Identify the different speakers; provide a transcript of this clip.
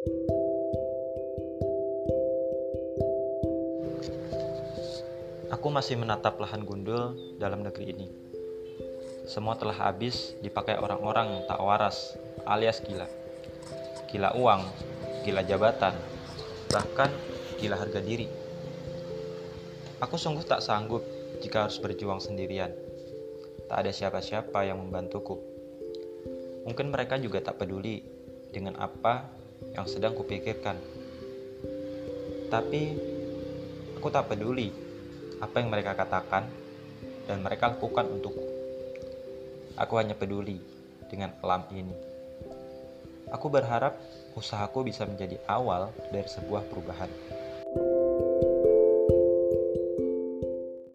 Speaker 1: Aku masih menatap lahan gundul dalam negeri ini. Semua telah habis dipakai orang-orang yang tak waras, alias gila. Gila uang, gila jabatan, bahkan gila harga diri. Aku sungguh tak sanggup jika harus berjuang sendirian. Tak ada siapa-siapa yang membantuku. Mungkin mereka juga tak peduli dengan apa yang sedang kupikirkan. Tapi aku tak peduli apa yang mereka katakan dan mereka lakukan untukku. Aku hanya peduli dengan alam ini. Aku berharap usahaku bisa menjadi awal dari sebuah perubahan.